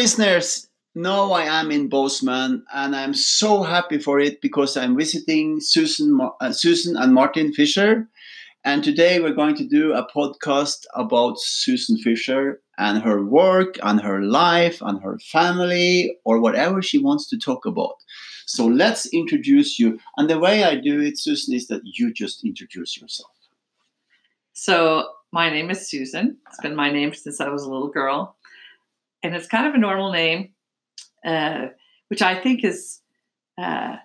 Listeners, now I am in Bozeman and I'm so happy for it because I'm visiting Susan, uh, Susan and Martin Fisher. And today we're going to do a podcast about Susan Fisher and her work and her life and her family or whatever she wants to talk about. So let's introduce you. And the way I do it, Susan, is that you just introduce yourself. So, my name is Susan. It's been my name since I was a little girl. And it's kind of a normal name, uh, which I think is uh,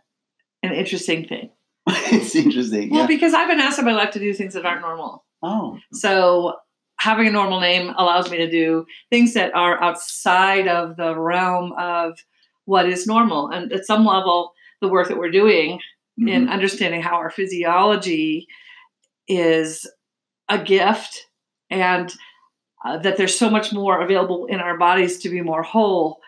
an interesting thing. it's interesting. Well, yeah. because I've been asked in my life to do things that aren't normal. Oh, So, having a normal name allows me to do things that are outside of the realm of what is normal. And at some level, the work that we're doing in mhm. understanding how our physiology is a gift and uh, that there's so much more available in our bodies to be more whole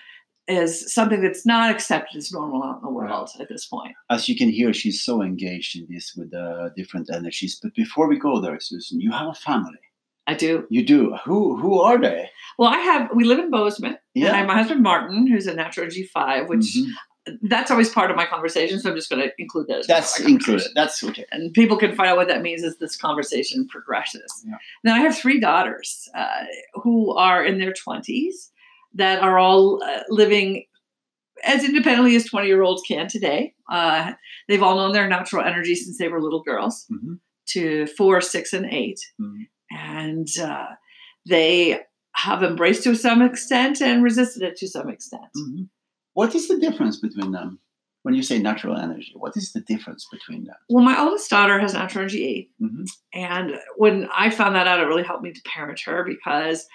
is something that's not accepted as normal out in the world at this point. as you can hear, she's so engaged in this with uh, different energies. But before we go there, Susan, you have a family. I do. You do. Who who are they? Well, I have, we live in Bozeman, Yeah. and I have my husband Martin, who's a natural G5, which Mhm. That's always part of my conversation. So I'm just going to include that as part of that's included. That's okay. and people can find out what that means as this conversation progresses. Yeah. Now, I have three daughters uh, who are in their 20s that are all uh, living as independently as 20 year olds can today. Uh, they've all known their natural energy since they were little girls Mhm. to four, six, and 8 Mhm. And uh, they have embraced to some extent and resisted it to some extent. Mhm. What is the difference between them? When you say natural energy, what is the difference between them? Well, my oldest daughter has natural energy eight. Mhm. And when I found that out, it really helped me to parent her because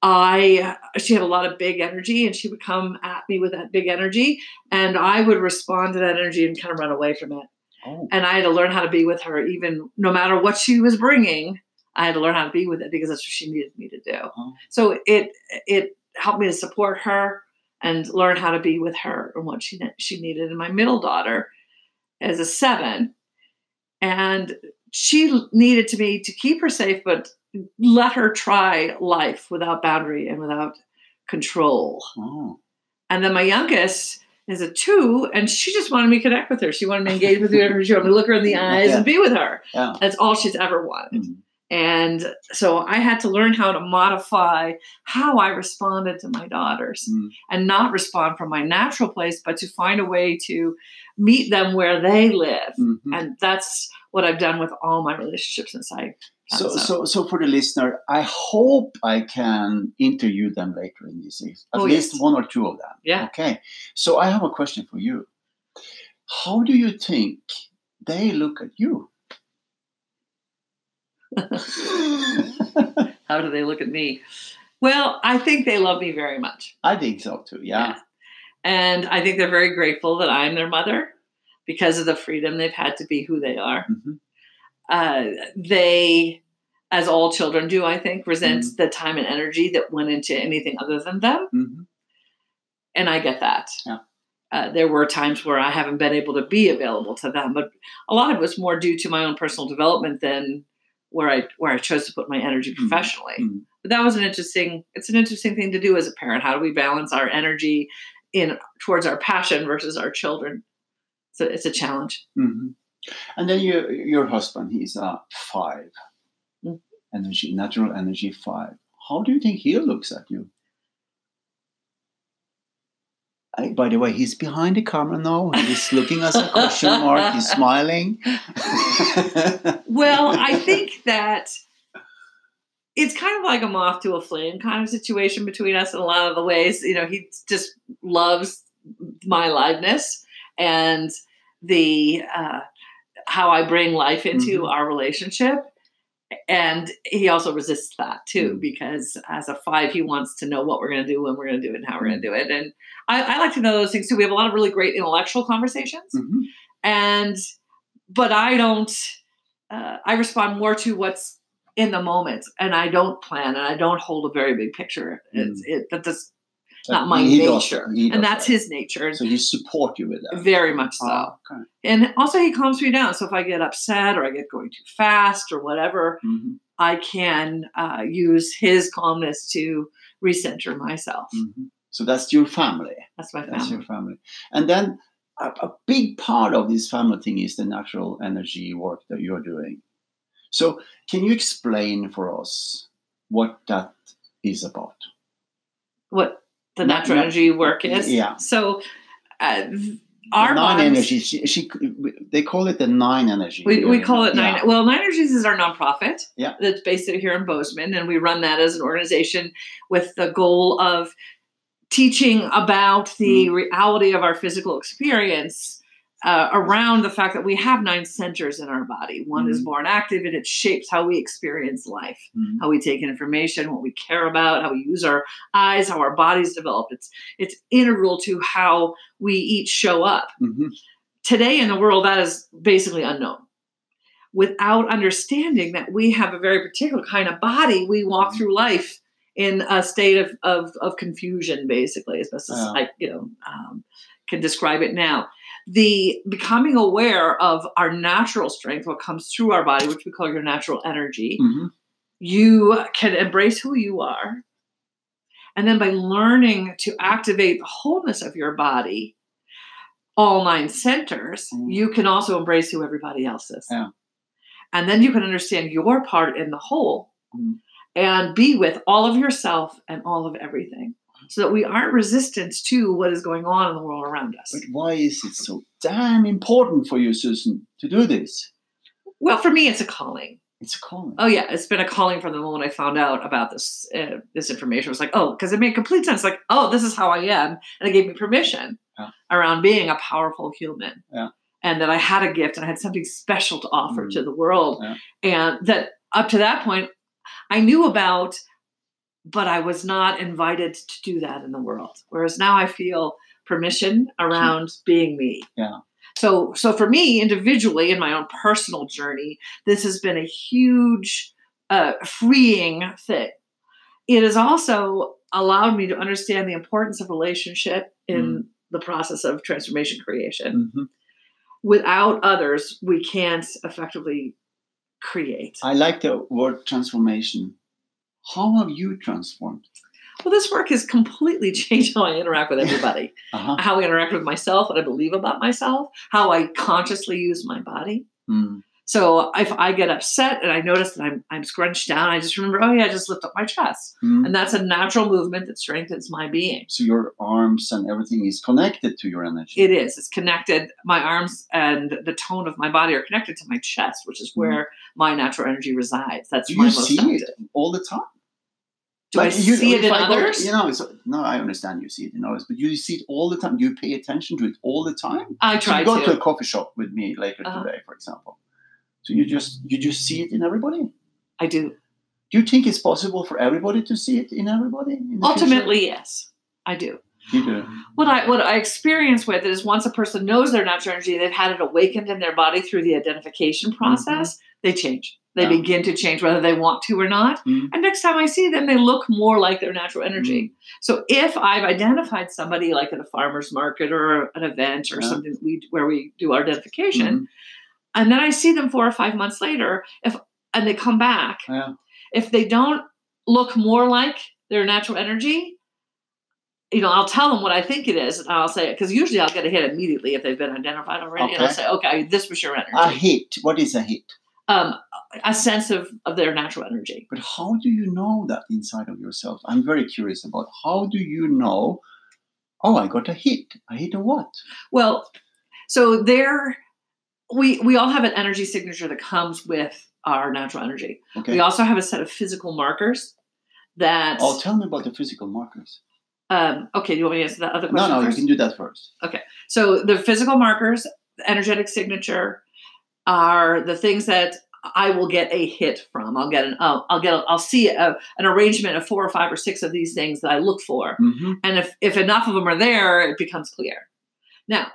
I she had a lot of big energy and she would come at me with that big energy and I would respond to that energy and kind of run away from it. Oh, And I had to learn how to be with her even no matter what she was bringing. I had to learn how to be with it because that's what she needed me to do. Oh. So it it helped me to support her and learn how to be with her and what she she needed. And my middle daughter is a seven, and she needed to me to keep her safe, but let her try life without boundary and without control. oh. And then my youngest is a two, and she just wanted me to connect with her. She wanted me to engage with her. She wanted me to look her in the eyes and be with her. Yeah. That's all she's ever wanted. Mhm. And so I had to learn how to modify how I responded to my daughters Mm. and not respond from my natural place, but to find a way to meet them where they live. Mhm. And that's what I've done with all my relationships since I. So, so, so for the listener, I hope I can interview them later in this. At Oh, least yes. one or two of them. Yeah. Okay. So I have a question for you. How do you think they look at you? How do they look at me? Well, I think they love me very much. I think so too. Yeah. And I think they're very grateful that I'm their mother because of the freedom they've had to be who they are. Mhm. uh, they, as all children do, I think, resent Mhm. the time and energy that went into anything other than them. Mhm. And I get that. Yeah. Uh, there were times where I haven't been able to be available to them, but a lot of it was more due to my own personal development than where I where I chose to put my energy Mhm. professionally. Mhm. But that was an interesting. It's an interesting thing to do as a parent. How do we balance our energy in towards our passion versus our children? So it's a challenge. Mhm. And then your your husband, he's a five, Mm. energy, natural energy five. How do you think he looks at you? I, by the way, he's behind the camera now. He's looking at a question mark. He's smiling. Well, I think that it's kind of like a moth to a flame kind of situation between us in a lot of the ways. You know, he just loves my aliveness and the uh, how I bring life into Mhm. our relationship. And he also resists that too, Mhm. because as a five, he wants to know what we're going to do, when we're going to do it, and how we're going to do it. And I, I like to know those things too. We have a lot of really great intellectual conversations Mhm. and but i don't uh, i respond more to what's in the moment and i don't plan and i don't hold a very big picture it's, it that does not my He nature. does and that's that. his nature. So he support you with that. Very much so. Oh, okay. And also, he calms me down. So if I get upset or I get going too fast or whatever, Mhm, I can uh, use his calmness to recenter myself. mhm. So that's your family. That's my family. That's your family. And then a, a big part of this family thing is the natural energy work that you're doing. So can you explain for us what that is about? What the natural na- energy work is. yeah. So uh, our the nine energy. She, she, they call it the nine energy. We, we call it Yeah. Nine. Well, Nine Energies is our nonprofit. Yeah. That's based here in Bozeman, and we run that as an organization with the goal of teaching about the Mm. reality of our physical experience uh, around the fact that we have nine centers in our body. One is Mm. born active, and it shapes how we experience life, Mhm. how we take information, what we care about, how we use our eyes, how our bodies develop. It's it's integral to how we each show up Mhm. today in the world that is basically unknown without understanding that we have a very particular kind of body we walk Mhm. through life in a state of, of, of confusion basically as best as i you know um, can describe it now the becoming aware of our natural strength what comes through our body which we call your natural energy Mhm. you can embrace who you are. And then by learning to activate the wholeness of your body, all nine centers, Mm. you can also embrace who everybody else is. Yeah. And then you can understand your part in the whole Mm. and be with all of yourself and all of everything so that we aren't resistant to what is going on in the world around us. But why is it so damn important for you, Susan, to do this? Well, for me, it's a calling. It's a calling. Oh yeah, it's been a calling from the moment I found out about this uh, this information. It was like, oh, because it made complete sense. Like, oh, this is how I am, and it gave me permission Yeah. around being a powerful human, Yeah. and that I had a gift and I had something special to offer Mm. to the world, Yeah. and that up to that point, I knew about, but I was not invited to do that in the world. Whereas now I feel permission around being me. Yeah. So, so for me individually in my own personal journey, this has been a huge uh, freeing thing. It has also allowed me to understand the importance of relationship in the process of transformation creation. Mhm. Without others, we can't effectively create. I like the word transformation. How have you transformed? Well, this work has completely changed how I interact with everybody, Uh-huh. how I interact with myself, what I believe about myself, how I consciously use my body. Mm. So if I get upset and I notice that I'm I'm scrunched down, I just remember, oh yeah, I just lift up my chest, Mm. and that's a natural movement that strengthens my being. So your arms and everything is connected to your energy. It is. It's connected. My arms and the tone of my body are connected to my chest, which is where my natural energy resides. That's Do my you most see active. it all the time? Do I you- see it in I go- others? you know, no, I understand you see it in others, but you see it all the time. You pay attention to it all the time. I So try you go to. to. a coffee shop with me later Uh-huh. today, for example. So you just you just see it in everybody. I do. Do you think it's possible for everybody to see it in everybody? in the future? Ultimately, yes, I do. you do. What I what I experience with it is once a person knows their natural energy, they've had it awakened in their body through the identification process. They change. They Mm-hmm. Yeah. begin to change whether they want to or not. Mhm. And next time I see them, they look more like their natural energy. So if I've identified somebody like at a farmer's market or an event or Yeah. something we where we do our identification, Mhm. and then I see them four or five months later, if and they come back, Yeah. if they don't look more like their natural energy, you know, I'll tell them what I think it is, and I'll say it, because usually I'll get a hit immediately if they've been identified already, and I'll say, okay, this was your energy, A hit. What is a hit? Um, a sense of of their natural energy. But how do you know that inside of yourself? I'm very curious about how do you know? Oh, I got a hit. A hit of what? Well, so there, we we all have an energy signature that comes with our natural energy. Okay. We also have a set of physical markers that. Oh, tell me about the physical markers. um, okay, do you want me to answer that other question no, no, you can do that first. Okay. So the physical markers, the energetic signature, are the things that I will get a hit from. I'll get an oh, I'll get a, I'll see a, an arrangement of four or five or six of these things that I look for, hmm and if if enough of them are there, it becomes clear. Now,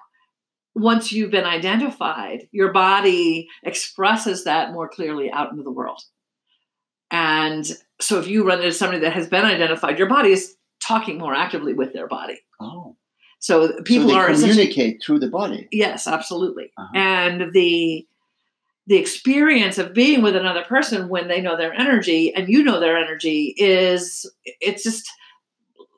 once you've been identified, your body expresses that more clearly out into the world. And so if you run into somebody that has been identified, your body is talking more actively with their body. Oh, So people so are communicate through the body. Yes, absolutely. Uh-huh. And the the experience of being with another person when they know their energy and you know their energy is it's just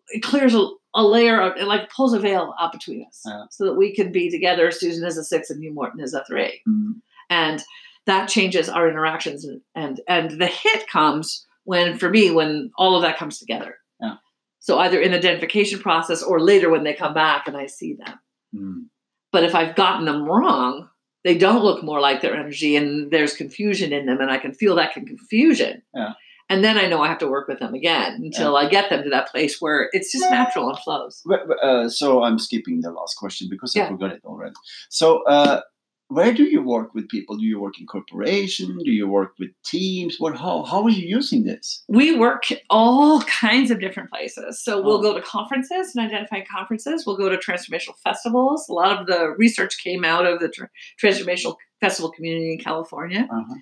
it clears a, a layer of it like pulls a veil out between us Yeah. so that we can be together susan is a six and you morton is a three Mm. and that changes our interactions and and, and the hit comes when for me when all of that comes together Yeah. so either in the identification process or later when they come back and i see them Mm. but if I've gotten them wrong, they don't look more like their energy and there's confusion in them and I can feel that confusion. Yeah. And then I know I have to work with them again until I get them to that place where it's just natural and flows. Uh, so I'm skipping the last question because I Yeah. forgot it already. So, uh, where do you work with people? Do you work in corporation? Do you work with teams? What? How? How are you using this? We work all kinds of different places. So we'll Oh. go to conferences and identify conferences. We'll go to transformational festivals. A lot of the research came out of the tr- transformational festival community in California. Uh-huh.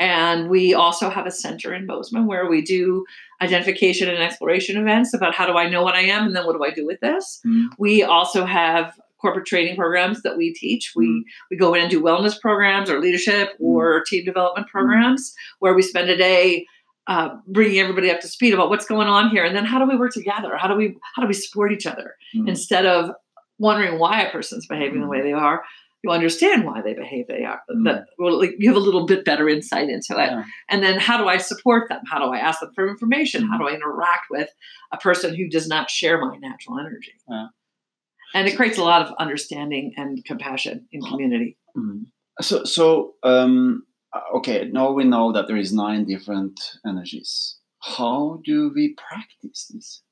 And we also have a center in Bozeman where we do identification and exploration events about how do I know what I am and then what do I do with this. Mm. We also have corporate training programs that we teach. We Mm. we go in and do wellness programs or leadership or team development programs where we spend a day uh, bringing everybody up to speed about what's going on here, and then how do we work together? How do we how do we support each other Mm. instead of wondering why a person's behaving the way they are? You understand why they behave they are. That well, like, you have a little bit better insight into it. Yeah. And then how do I support them? How do I ask them for information? How do I interact with a person who does not share my natural energy? Yeah. And it creates a lot of understanding and compassion in community. Mm. So, so um, uh, okay. Now we know that there is nine different energies. How do we practice this?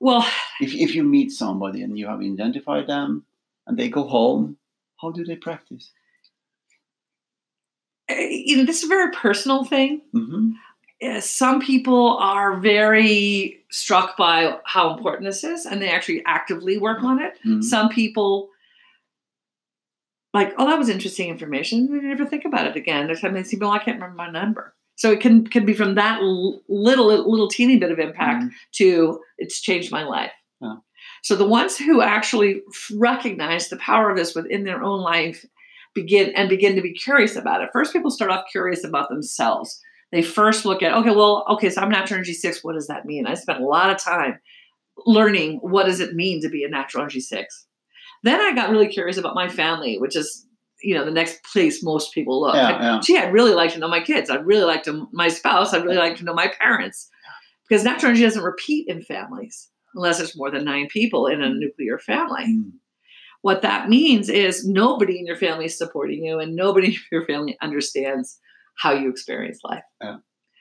Well, If if you meet somebody and you have identified them and they go home, how do they practice? eh, you know, this is a very personal thing. hmm Eh, Some people are very struck by how important this is and they actually actively work on it. Mhm. Some people like, oh, that was interesting information. I never think about it again. Next time they see, well, I can't remember my number. So it can can be from that little little teeny bit of impact Mhm. to it's changed my life. Yeah. So the ones who actually recognize the power of this within their own life begin and begin to be curious about it. First, people start off curious about themselves. They first look at, okay, well, okay, so I'm natural energy six. What does that mean? I spent a lot of time learning what does it mean to be a natural energy six. Then I got really curious about my family, which is you know the next place most people look. Yeah, I- yeah. Gee, I'd really like to know my kids. I'd really like to my spouse. I'd really like to know my parents, because natural energy doesn't repeat in families unless it's more than nine people in a nuclear family. Mm. What that means is nobody in your family is supporting you, and nobody in your family understands how you experience life. Yeah.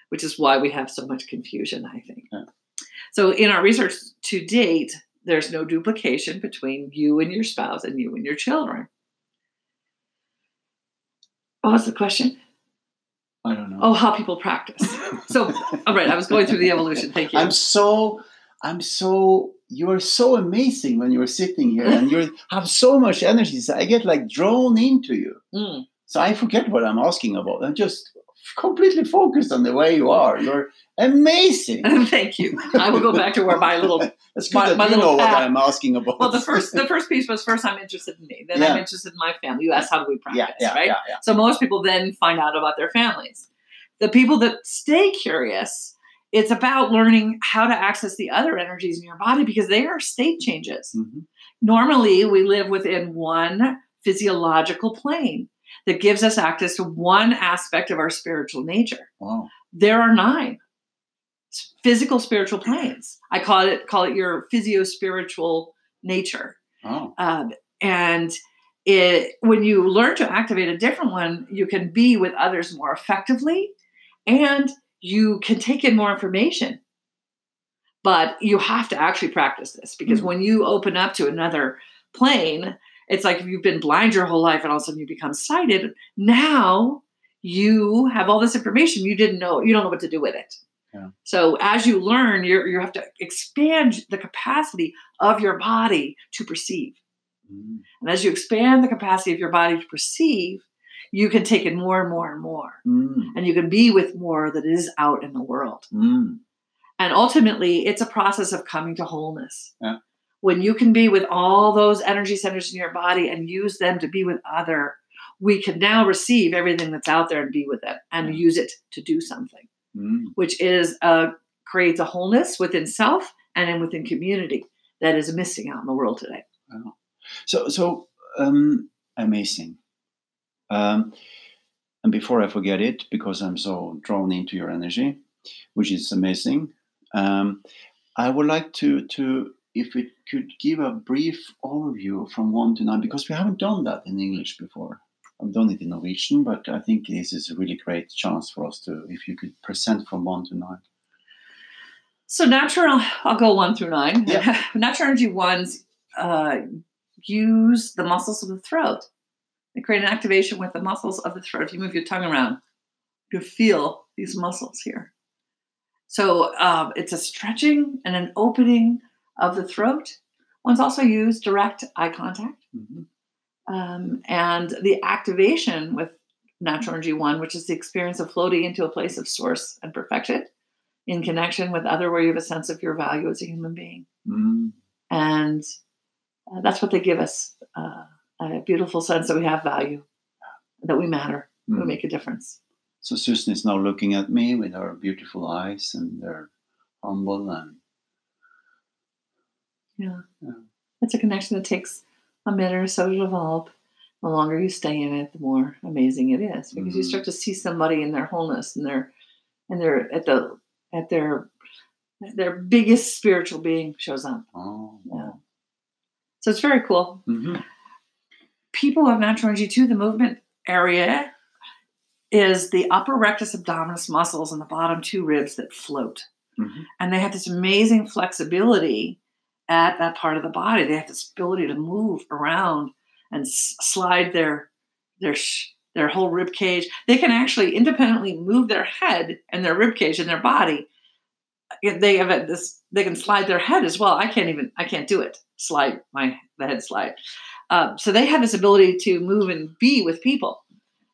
Which is why we have so much confusion, I think. Yeah. So, in our research to date, there's no duplication between you and your spouse and you and your children. What was the question? I don't know. Oh, how people practice. So, all right, I was going through the evolution. Thank you. I'm so, I'm so. You are so amazing when you're sitting here, and you have so much energy. So I get like drawn into you. Mm. So I forget what I'm asking about. I'm just completely focused on the way you are. You're amazing. Thank you. I will go back to where my little good My- my you little know what. I'm asking about. well the first the first piece was first I'm interested in me, then Yeah. I'm interested in my family. You asked how do we practice, yeah, yeah, right? So most people then find out about their families. The people that stay curious, it's about learning how to access the other energies in your body because they are state changes. Mhm. Normally, we live within one physiological plane that gives us access to one aspect of our spiritual nature. Wow. There are nine physical spiritual planes. I call it call it your physio spiritual nature. Oh. Um, and it, when you learn to activate a different one, you can be with others more effectively and you can take in more information. But you have to actually practice this because Mm. when you open up to another plane, it's like if you've been blind your whole life and all of a sudden you become sighted. Now you have all this information you didn't know, you don't know what to do with it. Yeah. So as you learn, you you have to expand the capacity of your body to perceive. Mm. And as you expand the capacity of your body to perceive, you can take in more and more and more. Mm. And you can be with more that is out in the world. Mm. And ultimately, it's a process of coming to wholeness. Yeah. When you can be with all those energy centers in your body and use them to be with other, we can now receive everything that's out there and be with it and Yeah. use it to do something, Mm. which is uh, creates a wholeness within self and in within community that is missing out in the world today. So, so um, amazing. Um, and before I forget it, because I'm so drawn into your energy, which is amazing, um, I would like to to if it could give a brief overview from one to nine, because we haven't done that in English before. I've done it in Norwegian, but I think this is a really great chance for us to, if you could present from one to nine. So natural, I'll go one through nine. Yeah. natural energy ones uh, use the muscles of the throat. They create an activation with the muscles of the throat. If you move your tongue around, you feel these muscles here. So um, it's a stretching and an opening of the throat. Ones also use direct eye contact Mhm. um, and the activation with natural energy one, which is the experience of floating into a place of source and perfection in connection with other, where you have a sense of your value as a human being. Mm. And uh, that's what they give us uh, a beautiful sense that we have value, that we matter, we Mm. make a difference. So Susan is now looking at me with her beautiful eyes, and they're humble and Yeah. Yeah. It's a connection that takes a minute or so to develop. The longer you stay in it, the more amazing it is because you Mhm. start to see somebody in their wholeness and their and their at the at their their biggest spiritual being shows up. oh wow. So it's very cool. hmm People have natural energy too. The movement area is the upper rectus abdominis muscles and the bottom two ribs that float. Mhm. and they have this amazing flexibility at that part of the body. They have this ability to move around and s- slide their their sh- their whole rib cage. They can actually independently move their head and their rib cage and their body. They have this. They can slide their head as well. I can't even. I can't do it. Slide my the head slide. Um, so they have this ability to move and be with people,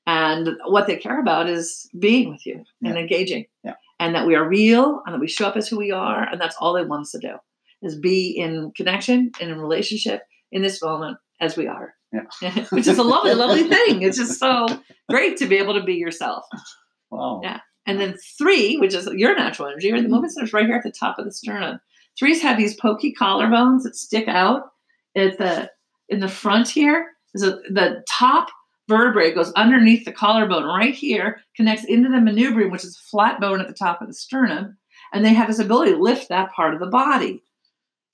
and what they care about is being with you and Yeah. engaging Yeah. and that we are real and that we show up as who we are and that's all they want us to do is be in connection and in relationship in this moment as we are Yeah. which is a lovely lovely thing it's just so great to be able to be yourself Wow. Yeah. and then three which is your natural energy or the mm-hmm. movement center is right here at the top of the sternum threes have these pokey collarbones that stick out at the in the front here is a, the top vertebrae goes underneath the collarbone right here, connects into the manubrium, which is a flat bone at the top of the sternum, and they have this ability to lift that part of the body.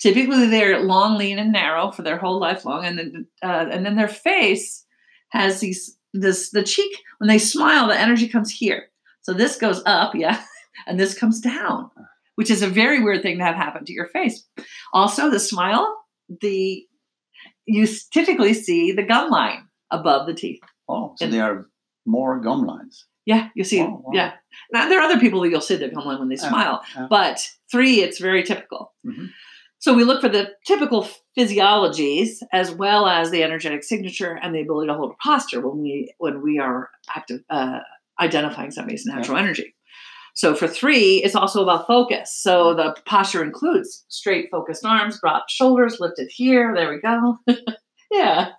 Typically, they're long, lean, and narrow for their whole life long, and then uh, and then their face has these this the cheek when they smile, the energy comes here. So this goes up, yeah, and this comes down, which is a very weird thing to have happen to your face. Also, the smile, the you typically see the gum line above the teeth. Oh, so And- they are more gum lines. Yeah, you see. Oh, wow. Yeah. Now there are other people that you'll see that come on when they Yeah, smile, yeah. but three, it's very typical. Mhm. So we look for the typical physiologies as well as the energetic signature and the ability to hold a posture when we when we are active uh, identifying somebody's natural energy. So for three, it's also about focus. So the posture includes straight, focused arms, dropped shoulders, lifted here. There we go. yeah.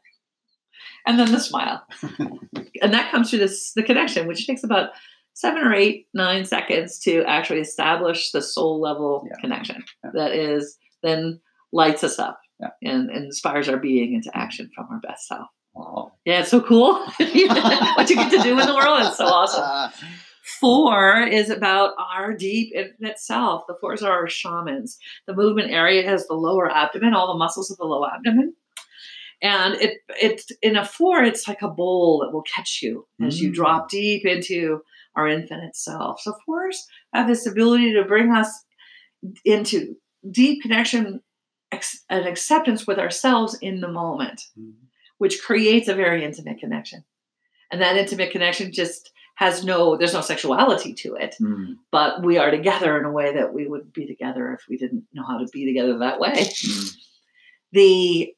And then the smile and that comes through this the connection, which takes about seven or eight, nine seconds to actually establish the soul level Yeah. connection Yeah. that is then lights us up Yeah. and, and inspires our being into action from our best self. Wow. Yeah, it's so cool. what you get to do in the world is so awesome. Four is about our deep infinite self. The fours are our shamans. The movement area has the lower abdomen, all the muscles of the low abdomen. And it it's in a four, it's like a bowl that will catch you as you Mm. drop deep into our infinite self. So fours have this ability to bring us into deep connection ex- and acceptance with ourselves in the moment Mhm. which creates a very intimate connection. And that intimate connection just has no, there's no sexuality to it, Mm, but we are together in a way that we wouldn't be together if we didn't know how to be together that way. mm, The,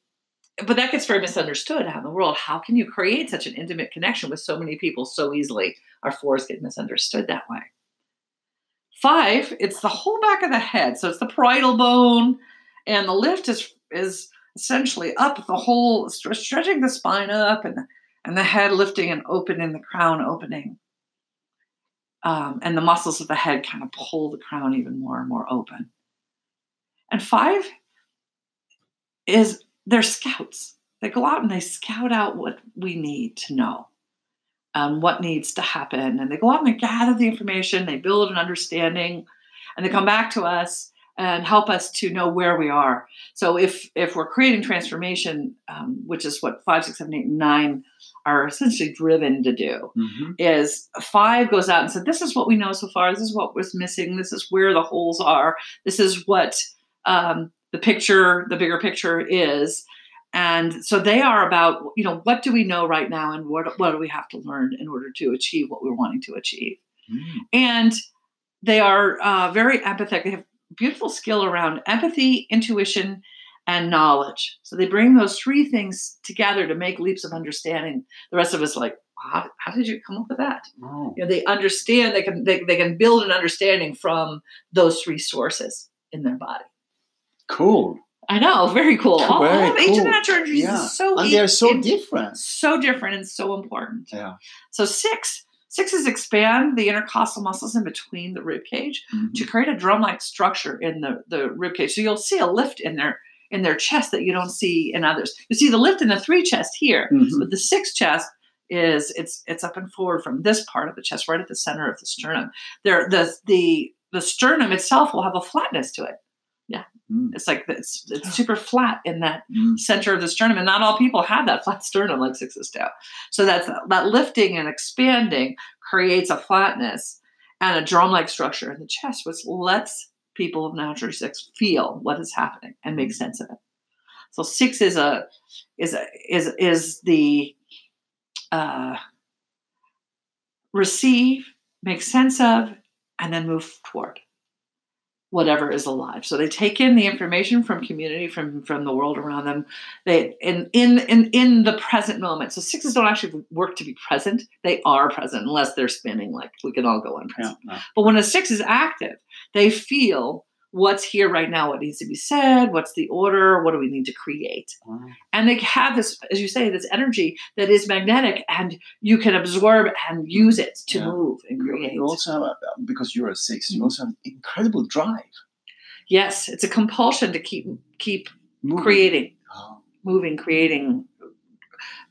but that gets very misunderstood out in the world. How can you create such an intimate connection with so many people so easily? Our fours get misunderstood that way. Five, it's the whole back of the head. So it's the parietal bone, and the lift is is essentially up the whole, stretching the spine up, and and the head lifting and opening, the crown opening. Um, and the muscles of the head kind of pull the crown even more and more open. And five is they're scouts. They go out and they scout out what we need to know um, what needs to happen. And they go out and they gather the information, they build an understanding, and they come back to us and help us to know where we are. So if if we're creating transformation, um, which is what five, six, seven, eight, and nine are essentially driven to do, mm-hmm. is five goes out and said, "This is what we know so far. This is what was missing. This is where the holes are. This is what." Um, the picture, the bigger picture is, and so they are about you know what do we know right now and what what do we have to learn in order to achieve what we're wanting to achieve? Mm. and they are uh, very empathetic. They have beautiful skill around empathy intuition and knowledge. So they bring those three things together to make leaps of understanding. The rest of us like how, how did you come up with that? Oh. you know they understand they can they, they can build an understanding from those three sources in their body. Cool I know, very cool. Very all, all of cool. ancient natural energies Yeah. is so and they're so different. so different and so important. Yeah. So six, six is expand the intercostal muscles in between the rib cage Mhm. to create a drum-like structure in the, the rib cage. So you'll see a lift in their in their chest that you don't see in others. You see the lift in the three chest here, Mhm. but the six chest is it's it's up and forward from this part of the chest, right at the center of the sternum. There the the the sternum itself will have a flatness to it. Mm. It's like it's it's super flat in that Mm. center of the sternum, and not all people have that flat sternum like sixes do. So that's that lifting and expanding creates a flatness and a drum-like structure in the chest, which lets people of natural six feel what is happening and make sense of it. So six is a is a, is is the uh, receive, make sense of, and then move toward whatever is alive. So they take in the information from community, from from the world around them. They in in in in the present moment. So sixes don't actually work to be present. They are present unless they're spinning like we can all go Yeah. unpresent. yeah. But when a six is active, they feel what's here right now, what needs to be said, what's the order, what do we need to create. Wow. And they have this, as you say, this energy that is magnetic and you can absorb and use it to Yeah. move and create. you also have, a, because you're a 6 Mm-hmm. you also have incredible drive. Yes, it's a compulsion to keep keep Moving. creating, Oh, moving, creating,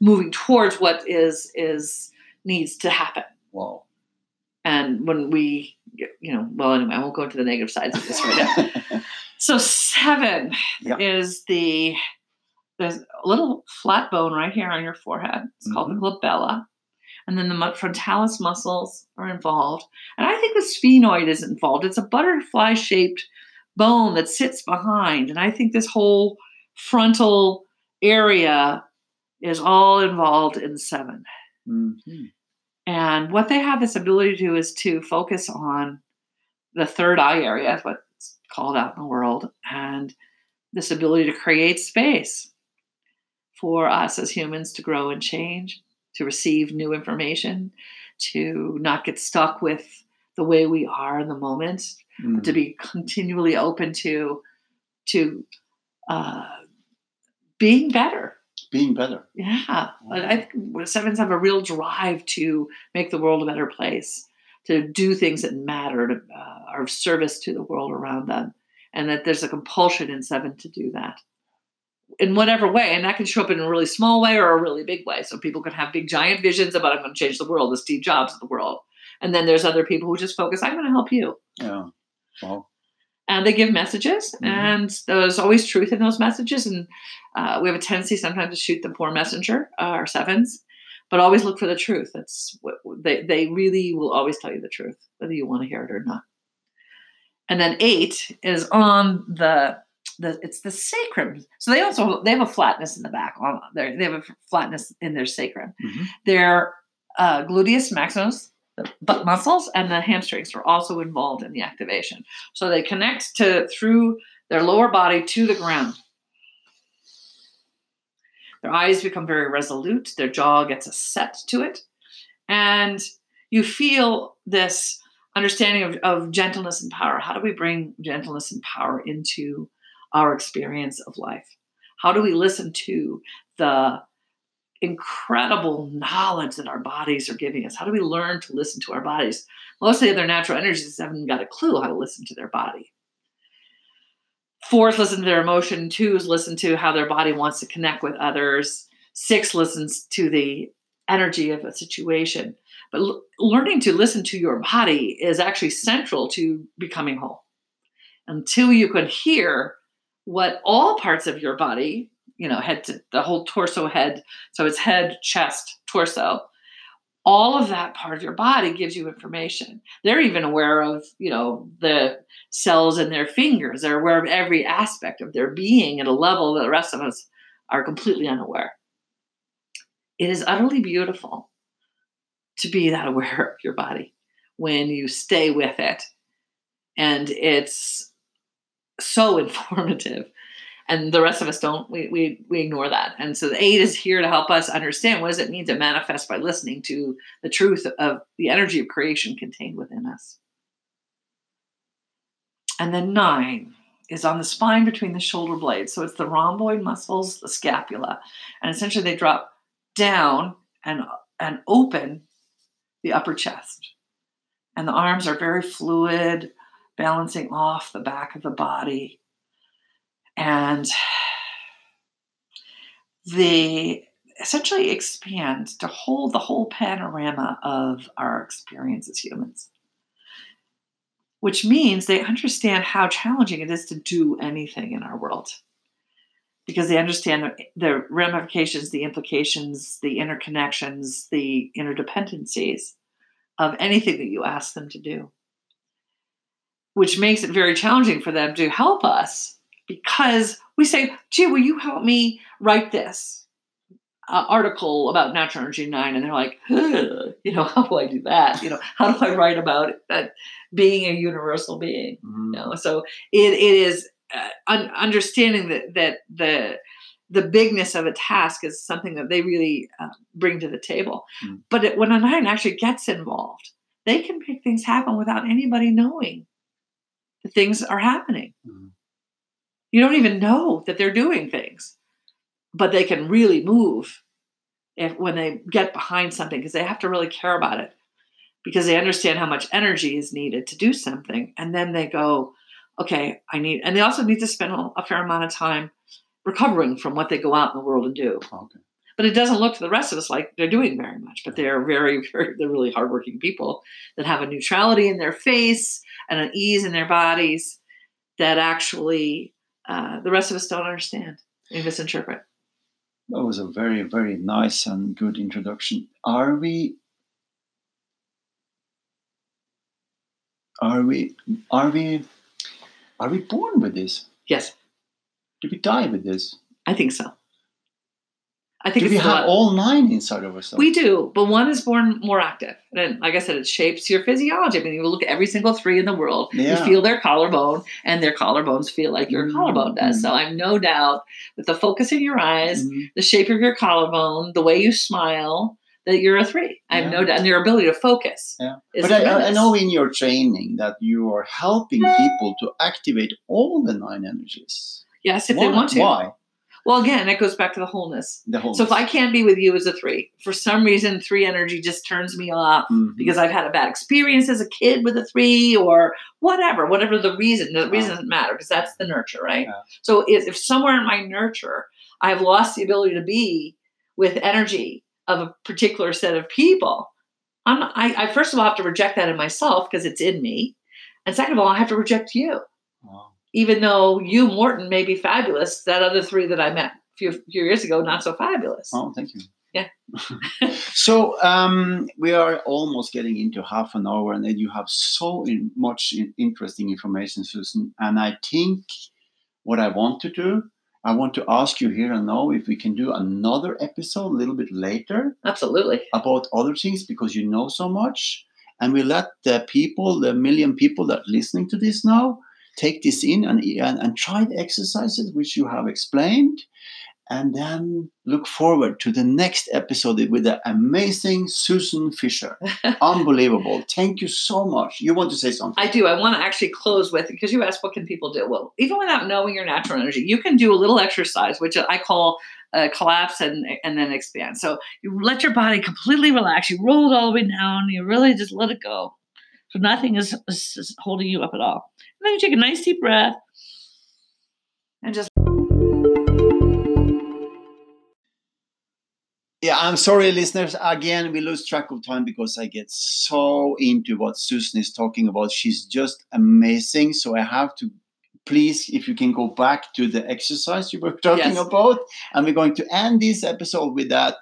moving towards what is is needs to happen. wow. And when we, you know, well, anyway, I won't go into the negative sides of this right now. So seven Yeah. is the there's a little flat bone right here on your forehead. It's called the glabella. And then the frontalis muscles are involved. And I think the sphenoid is involved. It's a butterfly shaped bone that sits behind. And I think this whole frontal area is all involved in seven. Mhm. And what they have this ability to do is to focus on the third eye area, what's called out in the world, and this ability to create space for us as humans to grow and change, to receive new information, to not get stuck with the way we are in the moment, Mm. to be continually open to to uh, being better. Being better. Yeah, I think sevens have a real drive to make the world a better place, to do things that matter, to uh, are of service to the world around them, and that there's a compulsion in seven to do that in whatever way, and that can show up in a really small way or a really big way. So people can have big giant visions about I'm going to change the world, the Steve Jobs of the world, and then there's other people who just focus I'm going to help you, Yeah. Wow. And they give messages Mhm. and there's always truth in those messages and uh, we have a tendency sometimes to shoot the poor messenger uh, our sevens but always look for the truth that's what they, they really will always tell you the truth whether you want to hear it or not and then eight is on the the it's the sacrum so they also they have a flatness in the back on they have a flatness in their sacrum Mhm. their uh, gluteus maximus the butt muscles and the hamstrings are also involved in the activation so they connect to through their lower body to the ground. Their eyes become very resolute, their jaw gets a set to it, and you feel this understanding of, of gentleness and power. How do we bring gentleness and power into our experience of life? How do we listen to the incredible knowledge that our bodies are giving us? How do we learn to listen to our bodies? Most of the other natural energies haven't got a clue how to listen to their body. Fourth, listen to their emotion. Two is listen to how their body wants to connect with others. Six listens to the energy of a situation. But l- learning to listen to your body is actually central to becoming whole. Until you can hear what all parts of your body, you know, head to the whole torso, head, so it's head, chest, torso, all of that part of your body gives you information. They're even aware of, you know, the cells in their fingers. They're aware of every aspect of their being at a level that the rest of us are completely unaware. It is utterly beautiful to be that aware of your body when you stay with it. And it's so informative. And the rest of us don't, we, we, we ignore that. And so the eight is here to help us understand what does it mean to manifest by listening to the truth of the energy of creation contained within us. And then nine is on the spine between the shoulder blades. So it's the rhomboid muscles, the scapula. And essentially they drop down and, and open the upper chest. And the arms are very fluid, balancing off the back of the body. And they essentially expand to hold the whole panorama of our experience as humans. Which means they understand how challenging it is to do anything in our world because they understand the, the ramifications, the implications, the interconnections, the interdependencies of anything that you ask them to do, which makes it very challenging for them to help us because we say, gee, will you help me write this uh, article about natural energy nine? And they're like, you know, how do I do that? You know, how do I write about that being a universal being? Mm-hmm. You know, so it, it is uh, un- understanding that that the the bigness of a task is something that they really uh, bring to the table. Mm. But it, when a nine actually gets involved, they can make things happen without anybody knowing that things are happening. Mm. You don't even know that they're doing things, but they can really move if when they get behind something because they have to really care about it because they understand how much energy is needed to do something, and then they go, okay, I need, and they also need to spend a, fair amount of time recovering from what they go out in the world and do. Okay. But it doesn't look to the rest of us like they're doing very much, but they're very, very, they're really hardworking people that have a neutrality in their face and an ease in their bodies that actually uh, the rest of us don't understand and misinterpret. That was a very, very nice and good introduction. Are we are we are we are we born with this? Yes. Do we die with this? I think so. I think do we have all nine inside of us? We do, but one is born more active, and like I said, it shapes your physiology. I mean, you look at every single three in the world. Yeah. You feel their collarbone, and their collarbones feel like your mm-hmm. collarbone does. So I'm no doubt that the focus in your eyes, mm-hmm. the shape of your collarbone, the way you smile, that you're a three. I have yeah. no doubt, and your ability to focus. Yeah, but I, I, know in your training that you are helping people to activate all the nine energies. Yes, if Why? they want to. Why? Well, again, it goes back to the wholeness. The wholeness. So if I can't be with you as a three, for some reason, three energy just turns me off mm-hmm. because I've had a bad experience as a kid with a three or whatever, whatever the reason. The reason doesn't matter because that's the nurture, right? Yeah. So if, if somewhere in my nurture I have lost the ability to be with energy of a particular set of people, I'm, I, I first of all have to reject that in myself because it's in me. And second of all, I have to reject you. Wow. Even though you, Morton, may be fabulous, that other three that I met a few, few years ago, not so fabulous. Oh, thank you. Yeah. so um, we are almost getting into half an hour, and then you have so in, much in, interesting information, Susan. And I think what I want to do I want to ask you here and now if we can do another episode a little bit later. Absolutely. About other things because you know so much. And we let the people, the million people that are listening to this now, take this in and, and, and try the exercises which you have explained. and then look forward to the next episode with the amazing Susan Fisher. Unbelievable. Thank you so much. You want to say something? I do. I want to actually close with because you asked what can people do. Well, even without knowing your natural energy, you can do a little exercise, which I call uh, collapse and and then expand. So you let your body completely relax. You roll it all the way down. You really just let it go. So nothing is, is holding you up at all. And then you take a nice deep breath and just yeah, I'm sorry, listeners. Again, we lose track of time because I get so into what Susan is talking about. She's just amazing. So I have to, please, if you can go back to the exercise you were talking Yes. about. And we're going to end this episode with that.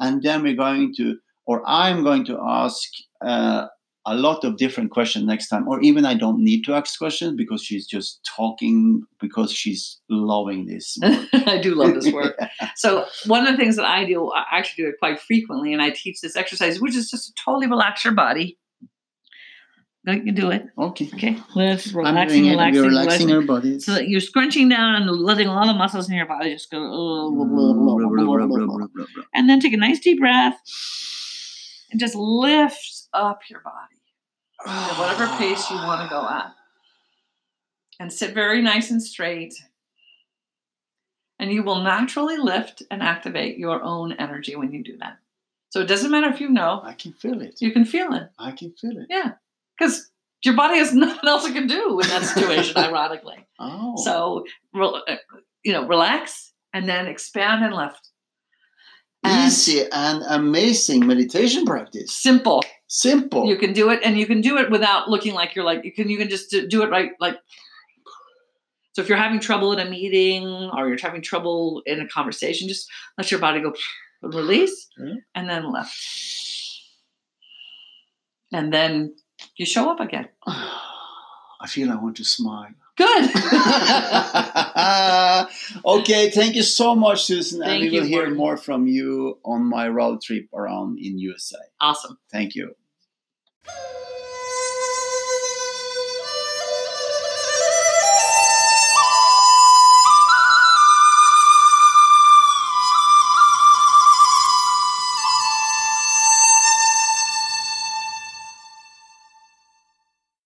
And then we're going to, or I'm going to ask uh, a lot of different questions next time. Or even I don't need to ask questions because she's just talking because she's loving this. I do love this work. So one of the things that I do, I actually do it quite frequently, and I teach this exercise, which is just to totally relax your body. You can do it. Okay. Okay. Let's relaxing, it. relaxing, relaxing relaxing. our bodies. So that you're scrunching down and letting all the muscles in your body just go. And then take a nice deep breath and just lift up your body at whatever pace you want to go at. And sit very nice and straight. And you will naturally lift and activate your own energy when you do that. So it doesn't matter if you know, I can feel it. you can feel it. I can feel it. Yeah. Because your body has nothing else it can do in that situation, ironically. Oh. So, uh, you know, relax and then expand and lift. Easy and amazing meditation practice. simple. Simple. You can do it, and you can do it without looking like you're like you can. You can just do it right, like. So if you're having trouble in a meeting or you're having trouble in a conversation, just let your body go release and then lift, and then you show up again. I feel I want to smile. Good. okay, thank you so much, Susan. and we you, will hear Martin. more from you on my road trip around in USA. awesome. Thank you. Thank you.